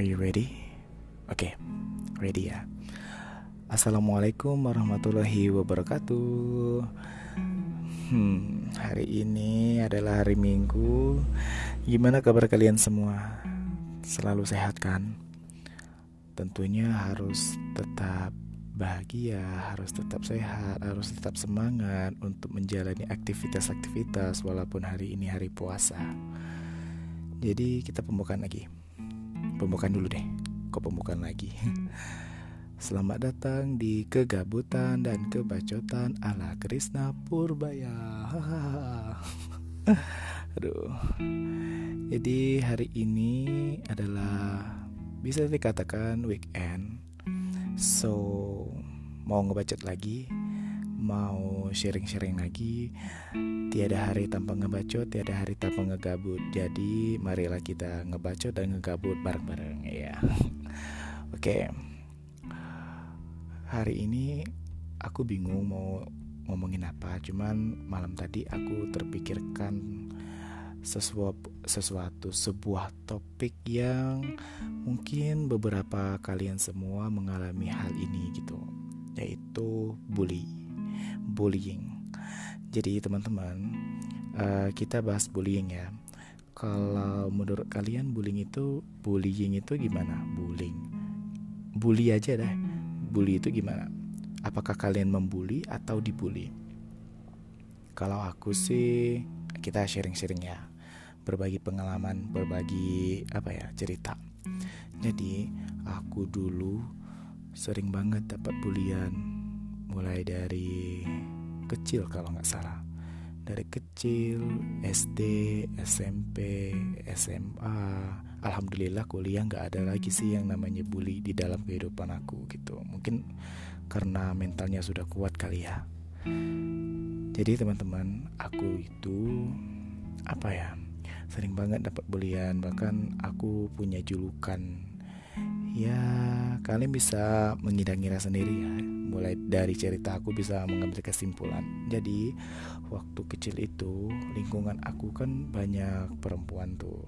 Are you ready? Oke, okay, ready ya. Assalamualaikum warahmatullahi wabarakatuh. Hmm, hari ini adalah hari Minggu. Gimana kabar kalian semua? Selalu sehat kan? Tentunya harus tetap bahagia, harus tetap sehat, harus tetap semangat untuk menjalani aktivitas-aktivitas walaupun hari ini hari puasa. Jadi kita pembukaan lagi. Pembukaan dulu deh. Kok pembukaan lagi? Selamat datang di kegabutan dan kebacotan ala Krishna Purbaya. Aduh. Jadi hari ini adalah bisa dikatakan weekend. So, mau ngebacot lagi, mau sharing-sharing lagi. Tiada hari tanpa ngebacot, tiada hari tanpa ngegabut. Jadi, marilah kita ngebacot dan ngegabut bareng-bareng ya. Oke. Okay hari ini aku bingung mau ngomongin apa cuman malam tadi aku terpikirkan sesuatu sesuatu sebuah topik yang mungkin beberapa kalian semua mengalami hal ini gitu yaitu bully bullying. Jadi teman-teman uh, kita bahas bullying ya. Kalau menurut kalian bullying itu bullying itu gimana? Bullying. Bully aja deh. Bully itu gimana? Apakah kalian membuli atau dibully? Kalau aku sih kita sharing-sharing ya, berbagi pengalaman, berbagi apa ya cerita. Jadi aku dulu sering banget dapat bulian, mulai dari kecil kalau nggak salah. Dari kecil SD SMP SMA alhamdulillah kuliah nggak ada lagi sih yang namanya bully di dalam kehidupan aku gitu. Mungkin karena mentalnya sudah kuat kali ya. Jadi teman-teman aku itu apa ya sering banget dapat bulian. Bahkan aku punya julukan ya kalian bisa mengira-ngira sendiri ya. Mulai dari cerita aku bisa mengambil kesimpulan. Jadi waktu kecil itu lingkungan aku kan banyak perempuan tuh.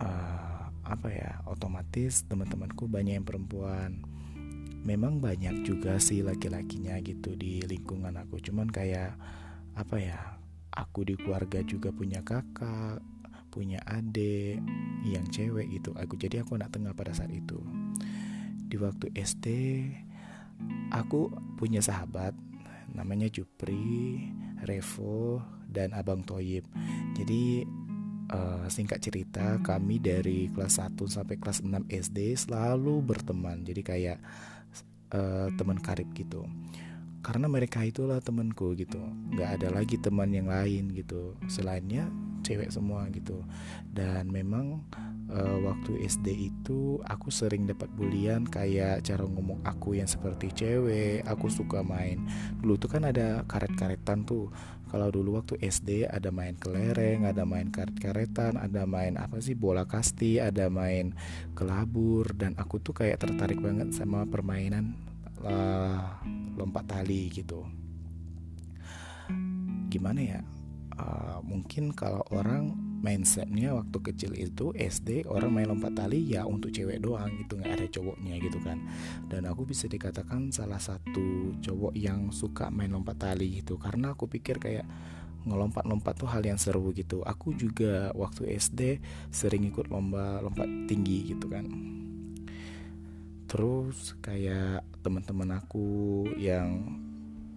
Uh, apa ya otomatis teman-temanku banyak yang perempuan. Memang banyak juga sih laki-lakinya gitu di lingkungan aku. Cuman kayak apa ya aku di keluarga juga punya kakak punya adik yang cewek gitu. Aku jadi aku anak tengah pada saat itu. Di waktu SD aku punya sahabat namanya Jupri Revo dan Abang Toyib. Jadi uh, singkat cerita kami dari kelas 1 sampai kelas 6 SD selalu berteman. Jadi kayak uh, teman karib gitu karena mereka itulah temanku gitu. Nggak ada lagi teman yang lain gitu selainnya cewek semua gitu. Dan memang uh, waktu SD itu aku sering dapat bulian kayak cara ngomong aku yang seperti cewek aku suka main. Dulu tuh kan ada karet-karetan tuh. Kalau dulu waktu SD ada main kelereng ada main karet-karetan ada main apa sih bola kasti ada main kelabur. Dan aku tuh kayak tertarik banget sama permainan uh, lompat tali gitu. Gimana ya? Uh, mungkin kalau orang mindsetnya waktu kecil itu SD orang main lompat tali ya untuk cewek doang gitu nggak ada cowoknya gitu kan. Dan aku bisa dikatakan salah satu cowok yang suka main lompat tali gitu. Karena aku pikir kayak ngelompat-lompat tuh hal yang seru gitu. Aku juga waktu SD sering ikut lomba lompat tinggi gitu kan terus kayak teman-teman aku yang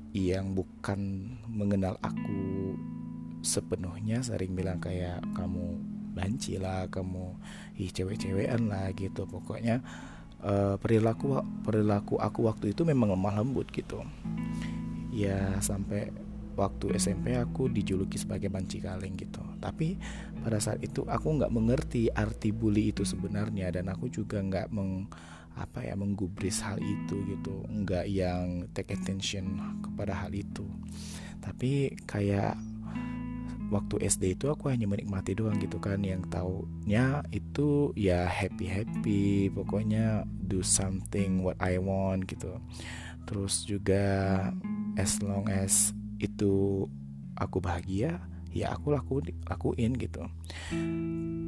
yang bukan mengenal aku sepenuhnya sering bilang kayak kamu banci lah kamu ih cewek-cewekan lah gitu. Pokoknya uh, perilaku perilaku aku waktu itu memang lemah lembut gitu. Ya sampai waktu SMP aku dijuluki sebagai banci kaleng gitu. Tapi pada saat itu aku nggak mengerti arti bully itu sebenarnya dan aku juga nggak meng apa ya menggubris hal itu gitu. Nggak yang take attention kepada hal itu. Tapi kayak waktu SD itu aku hanya menikmati doang gitu kan. Yang taunya itu ya happy happy pokoknya do something what I want gitu. Terus juga as long as itu aku bahagia ya aku laku lakuin gitu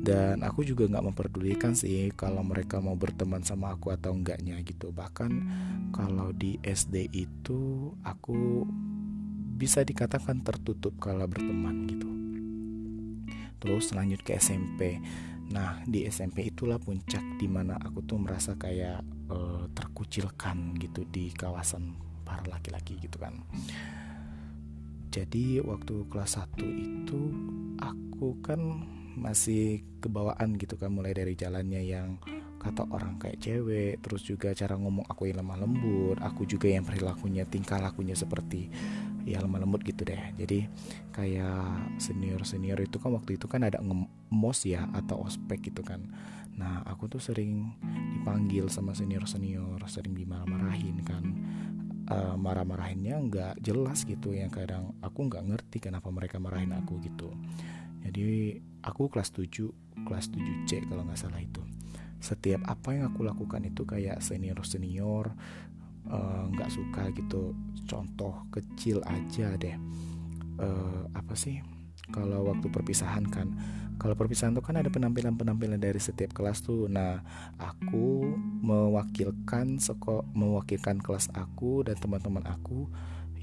dan aku juga nggak memperdulikan sih kalau mereka mau berteman sama aku atau enggaknya gitu. Bahkan kalau di SD itu aku bisa dikatakan tertutup kalau berteman gitu. Terus lanjut ke SMP nah di SMP itulah puncak di mana aku tuh merasa kayak uh, terkucilkan gitu di kawasan para laki-laki gitu kan. Jadi waktu kelas 1 itu aku kan masih kebawaan gitu kan mulai dari jalannya yang kata orang kayak cewek terus juga cara ngomong aku yang lemah lembut aku juga yang perilakunya tingkah lakunya seperti ya lemah lembut gitu deh. Jadi kayak senior senior itu kan waktu itu kan ada ngemos ya atau ospek gitu kan. Nah aku tuh sering dipanggil sama senior senior sering dimarah-marahin kan. Uh, marah-marahinnya nggak jelas gitu yang kadang aku nggak ngerti kenapa mereka marahin aku gitu jadi aku kelas 7 kelas 7C kalau nggak salah itu. Setiap apa yang aku lakukan itu kayak senior senior eh, nggak uh, suka gitu. Contoh kecil aja deh. Uh, apa sih? Kalau waktu perpisahan kan. Kalau perpisahan tuh kan ada penampilan-penampilan dari setiap kelas tuh. Nah, aku mewakilkan seko mewakilkan kelas aku dan teman-teman aku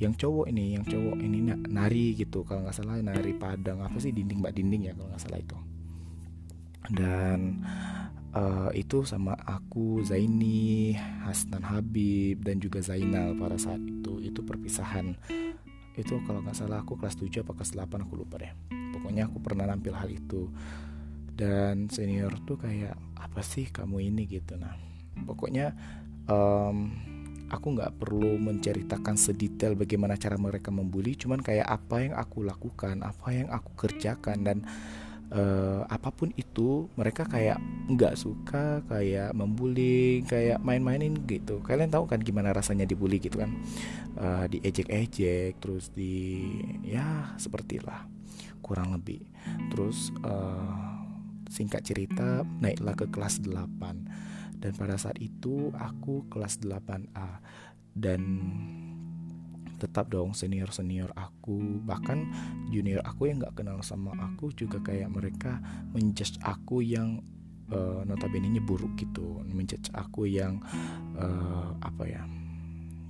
yang cowok ini, yang cowok ini nari gitu. Kalau nggak salah nari Padang apa sih dinding mbak dinding ya kalau nggak salah itu. Dan uh, itu sama aku Zaini, Hasnan Habib dan juga Zainal pada saat itu. Itu perpisahan. Itu kalau nggak salah aku kelas 7 apa kelas 8 aku lupa deh pokoknya aku pernah nampil hal itu dan senior tuh kayak apa sih kamu ini gitu nah pokoknya um, aku nggak perlu menceritakan sedetail bagaimana cara mereka membuli cuman kayak apa yang aku lakukan apa yang aku kerjakan dan uh, apa pun itu mereka kayak nggak suka kayak membuli kayak main-mainin gitu. Kalian tahu kan gimana rasanya dibully gitu kan? Uh, diejek-ejek terus di ya sepertilah kurang lebih. Terus uh, singkat cerita naiklah ke kelas 8 dan pada saat itu aku kelas 8A dan tetap dong senior senior aku bahkan junior aku yang nggak kenal sama aku juga kayak mereka menjudge aku yang uh, notabene nya buruk gitu. Menjudge aku yang uh, apa ya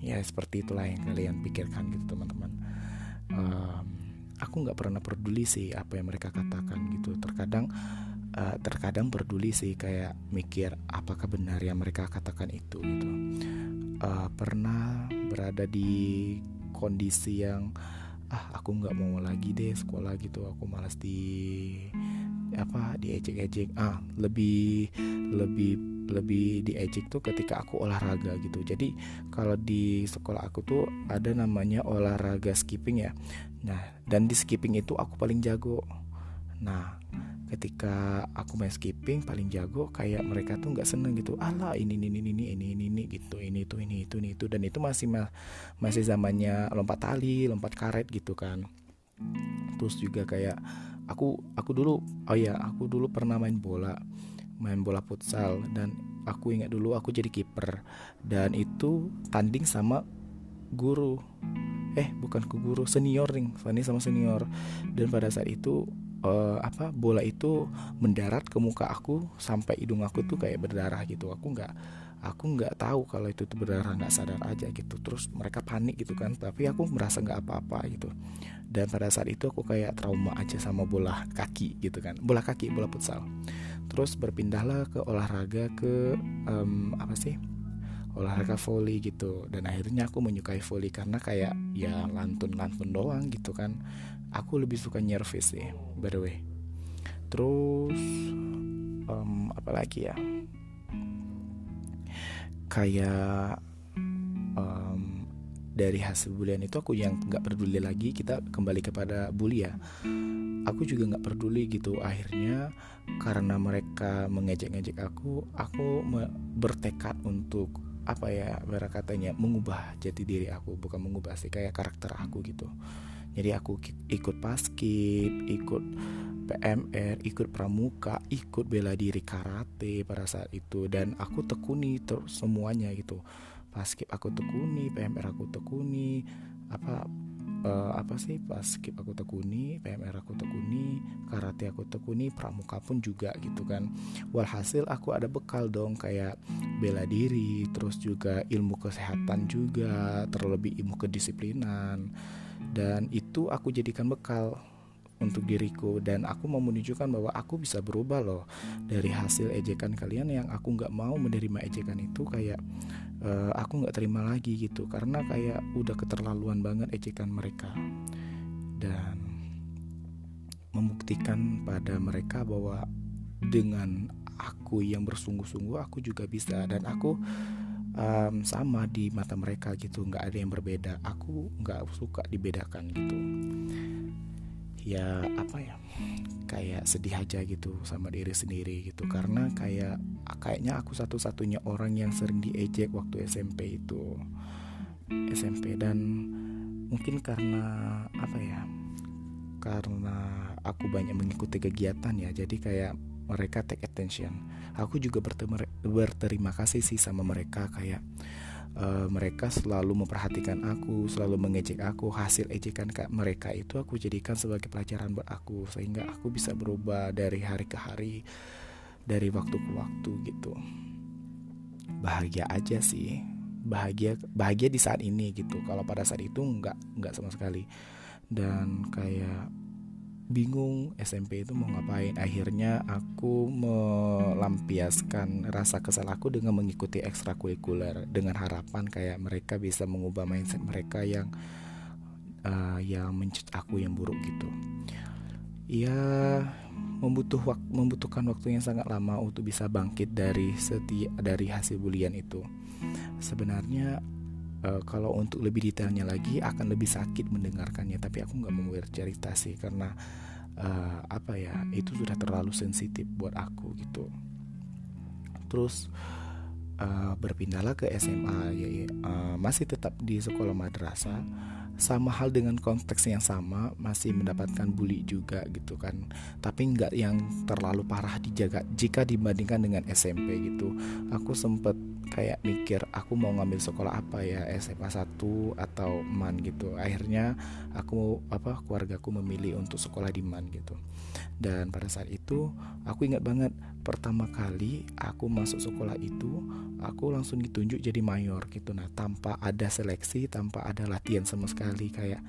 ya seperti itulah yang kalian pikirkan gitu teman-teman. Aku nggak pernah peduli sih apa yang mereka katakan gitu. Terkadang terkadang peduli sih kayak mikir apakah benar yang mereka katakan itu? Gitu. Uh, pernah berada di kondisi yang ah aku nggak mau lagi deh sekolah gitu. Aku malas di apa diejek-ejek. Ah lebih lebih lebih diejek tuh ketika aku olahraga gitu. Jadi kalau di sekolah aku tuh ada namanya olahraga skipping ya. Nah dan di skipping itu aku paling jago. Nah ketika aku main skipping paling jago kayak mereka tuh nggak seneng gitu. Ala ini ini ini ini ini ini, ini gitu. Ini itu ini itu ini itu. Dan itu masih masih zamannya lompat tali lompat karet gitu kan. Terus juga kayak aku aku dulu oh ya aku dulu pernah main bola main bola futsal. Dan aku ingat dulu aku jadi kiper. Dan itu tanding sama guru. Eh bukan ke guru senior tanding sama senior. Dan pada saat itu uh, apa bola itu mendarat ke muka aku sampai hidung aku tuh kayak berdarah gitu. Aku nggak aku nggak tahu kalau itu tuh berdarah nggak sadar aja gitu. Terus mereka panik gitu kan tapi aku merasa nggak apa-apa gitu. Dan pada saat itu aku kayak trauma aja sama bola kaki gitu kan bola kaki bola futsal. Terus berpindahlah ke olahraga ke um, apa sih olahraga volley gitu. Dan akhirnya aku menyukai volley karena kayak ya lantun-lantun doang gitu kan aku lebih suka nyervis sih by the way. Terus um, apa lagi ya? Kayak um, dari hasil bulian itu aku yang nggak peduli lagi kita kembali kepada bully ya. Aku juga nggak peduli gitu akhirnya karena mereka mengejek-ngejek aku aku bertekad untuk apa ya katanya mengubah jati diri aku bukan mengubah sih kayak karakter aku gitu jadi aku ikut paskib ikut PMR ikut pramuka ikut bela diri karate pada saat itu. Dan aku tekuni terus semuanya gitu. Paskib aku tekuni PMR aku tekuni apa uh, apa sih pas skip aku tekuni PMR aku tekuni karate aku tekuni pramuka pun juga gitu kan. Walhasil aku ada bekal dong kayak bela diri terus juga ilmu kesehatan juga terlebih ilmu kedisiplinan dan itu aku jadikan bekal untuk diriku. Dan aku mau menunjukkan bahwa aku bisa berubah loh dari hasil ejekan kalian yang aku nggak mau menerima ejekan itu kayak uh, aku nggak terima lagi gitu. Karena kayak udah keterlaluan banget ejekan mereka. Dan membuktikan pada mereka bahwa dengan aku yang bersungguh-sungguh aku juga bisa. Dan aku um, sama di mata mereka gitu nggak ada yang berbeda. Aku nggak suka dibedakan gitu. Ya apa ya kayak sedih aja gitu sama diri sendiri gitu. Karena kayak kayaknya aku satu-satunya orang yang sering diejek waktu SMP itu. SMP dan mungkin karena apa ya karena aku banyak mengikuti kegiatan ya. Jadi kayak mereka take attention aku juga berterima kasih sih sama mereka kayak uh, mereka selalu memperhatikan aku, selalu mengejek aku. Hasil ejekan mereka itu aku jadikan sebagai pelajaran buat aku sehingga aku bisa berubah dari hari ke hari, dari waktu ke waktu gitu. Bahagia aja sih, bahagia bahagia di saat ini gitu. Kalau pada saat itu nggak nggak sama sekali dan kayak bingung SMP itu mau ngapain. Akhirnya aku melampiaskan rasa kesal aku dengan mengikuti ekstrakurikuler dengan harapan kayak mereka bisa mengubah mindset mereka yang uh, yang mencut aku yang buruk gitu. Ya membutuh wak membutuhkan waktu yang sangat lama untuk bisa bangkit dari seti dari hasil bulian itu. Sebenarnya uh, kalau untuk lebih detailnya lagi akan lebih sakit mendengarkannya tapi aku nggak mau bercerita sih karena uh, apa ya itu sudah terlalu sensitif buat aku gitu. Terus uh, berpindahlah ke SMA ya, uh, masih tetap di sekolah madrasah sama hal dengan konteks yang sama masih mendapatkan bully juga gitu kan. Tapi nggak yang terlalu parah dijaga jika dibandingkan dengan SMP gitu. Aku sempet kayak mikir aku mau ngambil sekolah apa ya SMA 1 atau MAN gitu. Akhirnya aku apa keluargaku memilih untuk sekolah di MAN gitu dan pada saat itu aku ingat banget pertama kali aku masuk sekolah itu aku langsung ditunjuk jadi mayor gitu. Nah tanpa ada seleksi tanpa ada latihan sama sekali. Kayak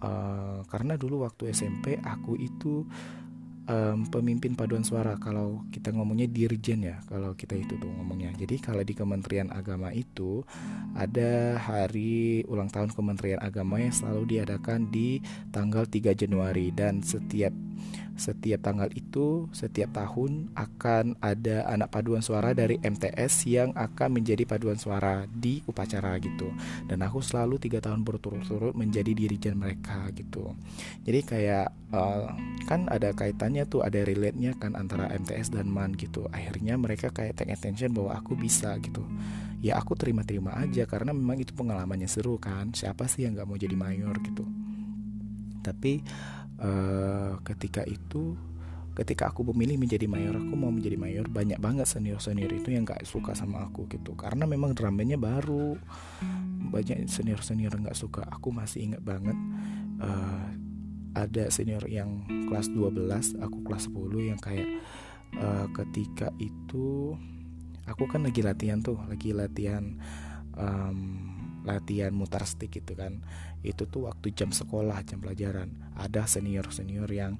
uh, karena dulu waktu SMP aku itu um, pemimpin paduan suara. Kalau kita ngomongnya dirjen ya kalau kita itu tuh ngomongnya. Jadi kalau di Kementerian Agama itu ada hari ulang tahun Kementerian Agama yang selalu diadakan di tanggal 3 Januari. Dan setiap setiap tanggal itu setiap tahun akan ada anak paduan suara dari MTS yang akan menjadi paduan suara di upacara gitu. Dan aku selalu tiga tahun berturut-turut menjadi dirijen mereka gitu. Jadi kayak uh, kan ada kaitannya tuh ada relate nya kan antara MTS dan MAN gitu. Akhirnya mereka kayak take attention bahwa aku bisa gitu. Ya aku terima-terima aja karena memang itu pengalamannya seru kan. Siapa sih yang nggak mau jadi mayor gitu? Tapi uh, ketika itu ketika aku memilih menjadi mayor aku mau menjadi mayor banyak banget senior senior itu yang gak suka sama aku gitu. Karena memang dramanya baru. Banyak senior senior nggak suka aku masih ingat banget. Uh, ada senior yang kelas 12 aku kelas 10 yang kayak uh, ketika itu aku kan lagi latihan tuh lagi latihan um, latihan mutar stick gitu kan. Itu tuh waktu jam sekolah jam pelajaran. Ada senior senior yang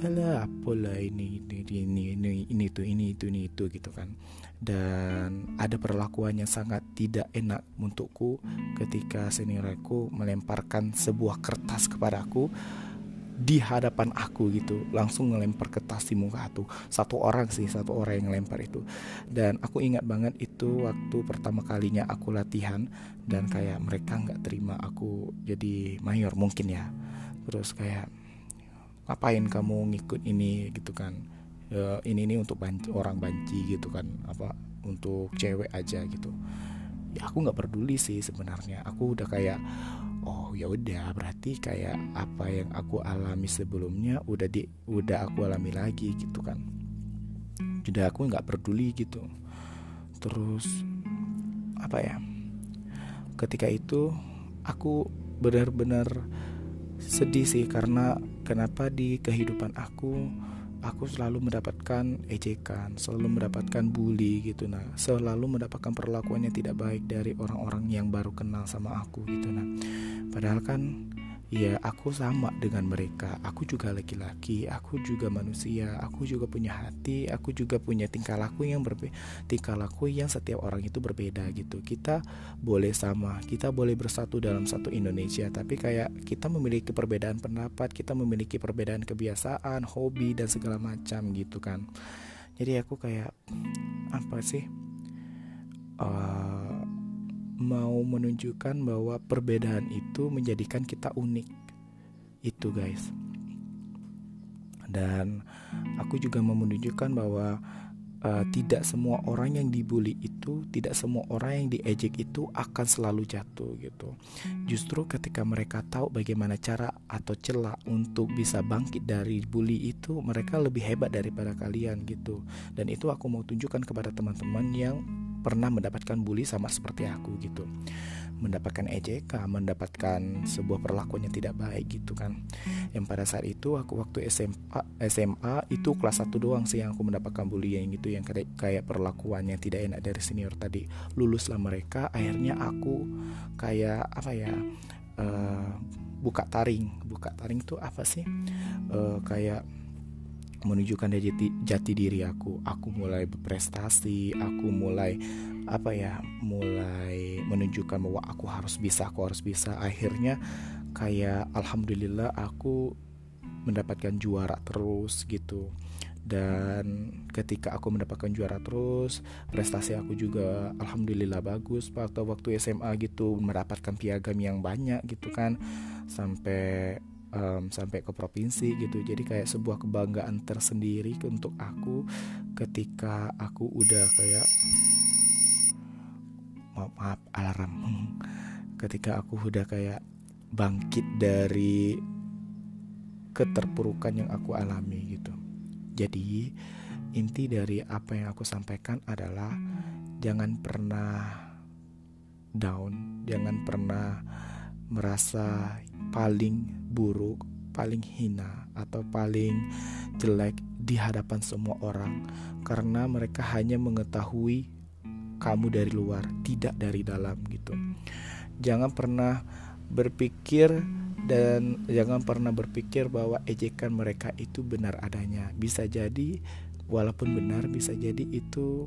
lah apalah ini ini ini ini ini itu ini itu ini itu gitu kan. Dan ada perlakuan yang sangat tidak enak untukku ketika seniorku melemparkan sebuah kertas kepadaku di hadapan aku gitu. Langsung ngelempar ke tas di muka tuh satu orang sih satu orang yang ngelempar itu. Dan aku ingat banget itu waktu pertama kalinya aku latihan. Dan kayak mereka nggak terima aku jadi mayor mungkin ya. Terus kayak ngapain kamu ngikut ini? Gitu kan. E, ini ini untuk banci, orang banci gitu kan. Apa untuk cewek aja gitu ya aku nggak peduli sih sebenarnya. Aku udah kayak oh ya udah berarti kayak apa yang aku alami sebelumnya udah di udah aku alami lagi gitu kan. Jadi aku nggak peduli gitu. Terus apa ya ketika itu aku benar-benar sedih sih karena kenapa di kehidupan aku aku selalu mendapatkan ejekan, selalu mendapatkan bully gitu nah, selalu mendapatkan perlakuan yang tidak baik dari orang-orang yang baru kenal sama aku gitu nah. Padahal kan ya aku sama dengan mereka. Aku juga laki-laki aku juga manusia aku juga punya hati aku juga punya tingkah laku yang berbeda tingkah laku yang setiap orang itu berbeda gitu. Kita boleh sama kita boleh bersatu dalam satu Indonesia tapi kayak kita memiliki perbedaan pendapat kita memiliki perbedaan kebiasaan hobi dan segala macam gitu kan. Jadi aku kayak apa sih uh, mau menunjukkan bahwa perbedaan itu menjadikan kita unik. Itu guys. Dan aku juga mau menunjukkan bahwa uh, tidak semua orang yang dibully itu, tidak semua orang yang diejek itu akan selalu jatuh gitu. Justru ketika mereka tahu bagaimana cara atau celah untuk bisa bangkit dari bully itu, mereka lebih hebat daripada kalian gitu. Dan itu aku mau tunjukkan kepada teman-teman yang pernah mendapatkan bully sama seperti aku gitu. Mendapatkan ejekan mendapatkan sebuah perlakuan yang tidak baik gitu kan. Yang pada saat itu aku waktu SMA SMA itu kelas 1 doang sih yang aku mendapatkan bullying gitu. Yang kayak kayak perlakuan yang tidak enak dari senior tadi. Luluslah mereka akhirnya aku kayak apa ya uh, buka taring. Buka taring itu apa sih? Uh, kayak menunjukkan jati, jati diri aku. Aku mulai berprestasi, aku mulai apa ya, mulai menunjukkan bahwa aku harus bisa, aku harus bisa. Akhirnya kayak alhamdulillah aku mendapatkan juara terus gitu. Dan ketika aku mendapatkan juara terus, prestasi aku juga alhamdulillah bagus. Waktu waktu SMA gitu mendapatkan piagam yang banyak gitu kan. Sampai um, sampai ke provinsi gitu. Jadi kayak sebuah kebanggaan tersendiri untuk aku ketika aku udah kayak maaf, maaf alarm. Ketika aku udah kayak bangkit dari keterpurukan yang aku alami gitu. Jadi inti dari apa yang aku sampaikan adalah jangan pernah down jangan pernah merasa paling buruk, paling hina, atau paling jelek di hadapan semua orang, karena mereka hanya mengetahui kamu dari luar, tidak dari dalam, gitu. Jangan pernah berpikir dan jangan pernah berpikir bahwa ejekan mereka itu benar adanya. Bisa jadi, walaupun benar, bisa jadi itu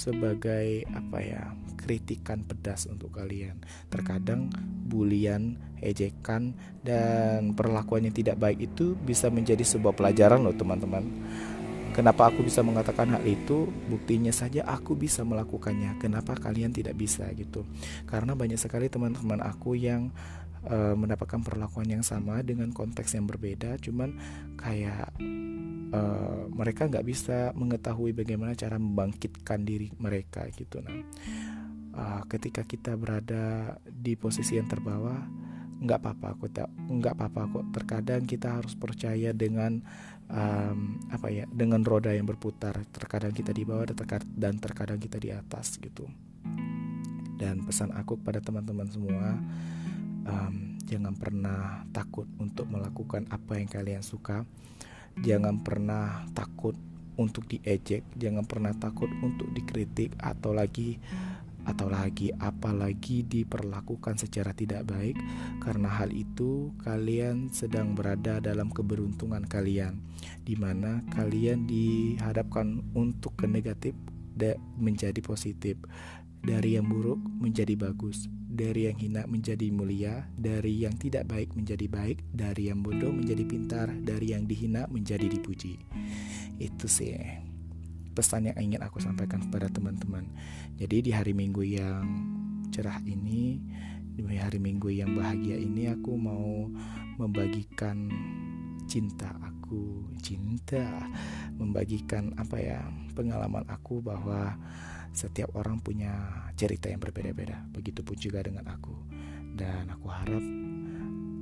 sebagai apa ya kritikan pedas untuk kalian. Terkadang bulian, ejekan dan perlakuan yang tidak baik itu bisa menjadi sebuah pelajaran loh teman-teman. Kenapa aku bisa mengatakan hal itu? Buktinya saja aku bisa melakukannya. Kenapa kalian tidak bisa gitu? Karena banyak sekali teman-teman aku yang uh, mendapatkan perlakuan yang sama dengan konteks yang berbeda, cuman kayak uh, mereka nggak bisa mengetahui bagaimana cara membangkitkan diri mereka gitu. Nah uh, ketika kita berada di posisi yang terbawah nggak apa-apa kok nggak apa-apa kok. Terkadang kita harus percaya dengan um, apa ya dengan roda yang berputar. Terkadang kita di bawah dan terkadang kita di atas gitu. Dan pesan aku kepada teman-teman semua um, jangan pernah takut untuk melakukan apa yang kalian suka jangan pernah takut untuk diejek, jangan pernah takut untuk dikritik atau lagi atau lagi apalagi diperlakukan secara tidak baik. Karena hal itu kalian sedang berada dalam keberuntungan kalian di mana kalian dihadapkan untuk ke negatif menjadi positif dari yang buruk menjadi bagus dari yang hina menjadi mulia, dari yang tidak baik menjadi baik, dari yang bodoh menjadi pintar, dari yang dihina menjadi dipuji. Itu sih pesan yang ingin aku sampaikan kepada teman-teman. Jadi di hari Minggu yang cerah ini, di hari Minggu yang bahagia ini aku mau membagikan cinta aku, cinta, membagikan apa ya, pengalaman aku bahwa setiap orang punya cerita yang berbeda-beda. Begitupun juga dengan aku. Dan aku harap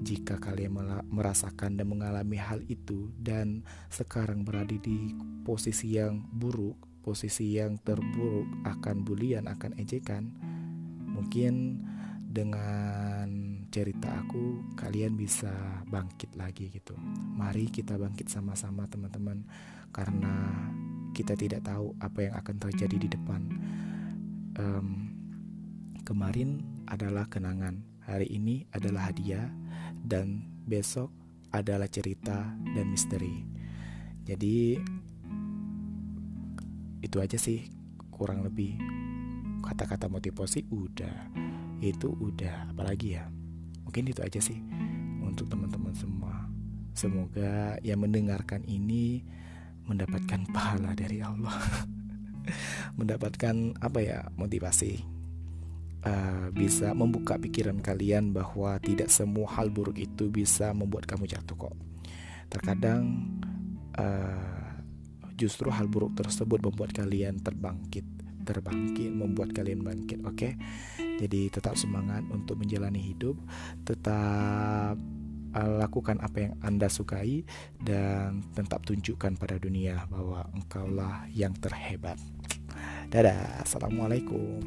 jika kalian merasakan dan mengalami hal itu dan sekarang berada di posisi yang buruk, posisi yang terburuk akan bulian, akan ejekan, mungkin dengan cerita aku kalian bisa bangkit lagi gitu. Mari kita bangkit sama-sama teman-teman karena kita tidak tahu apa yang akan terjadi di depan. Um, kemarin adalah kenangan, hari ini adalah hadiah dan besok adalah cerita dan misteri. Jadi itu aja sih kurang lebih. Kata-kata motivasi udah. Itu udah. Apalagi ya? Mungkin itu aja sih untuk teman-teman semua. Semoga yang mendengarkan ini mendapatkan pahala dari Allah mendapatkan apa ya motivasi uh, bisa membuka pikiran kalian bahwa tidak semua hal buruk itu bisa membuat kamu jatuh kok terkadang uh, justru hal buruk tersebut membuat kalian terbangkit terbangkit membuat kalian bangkit oke okay? jadi tetap semangat untuk menjalani hidup tetap lakukan apa yang anda sukai dan tetap tunjukkan pada dunia bahwa engkaulah yang terhebat. Dadah assalamualaikum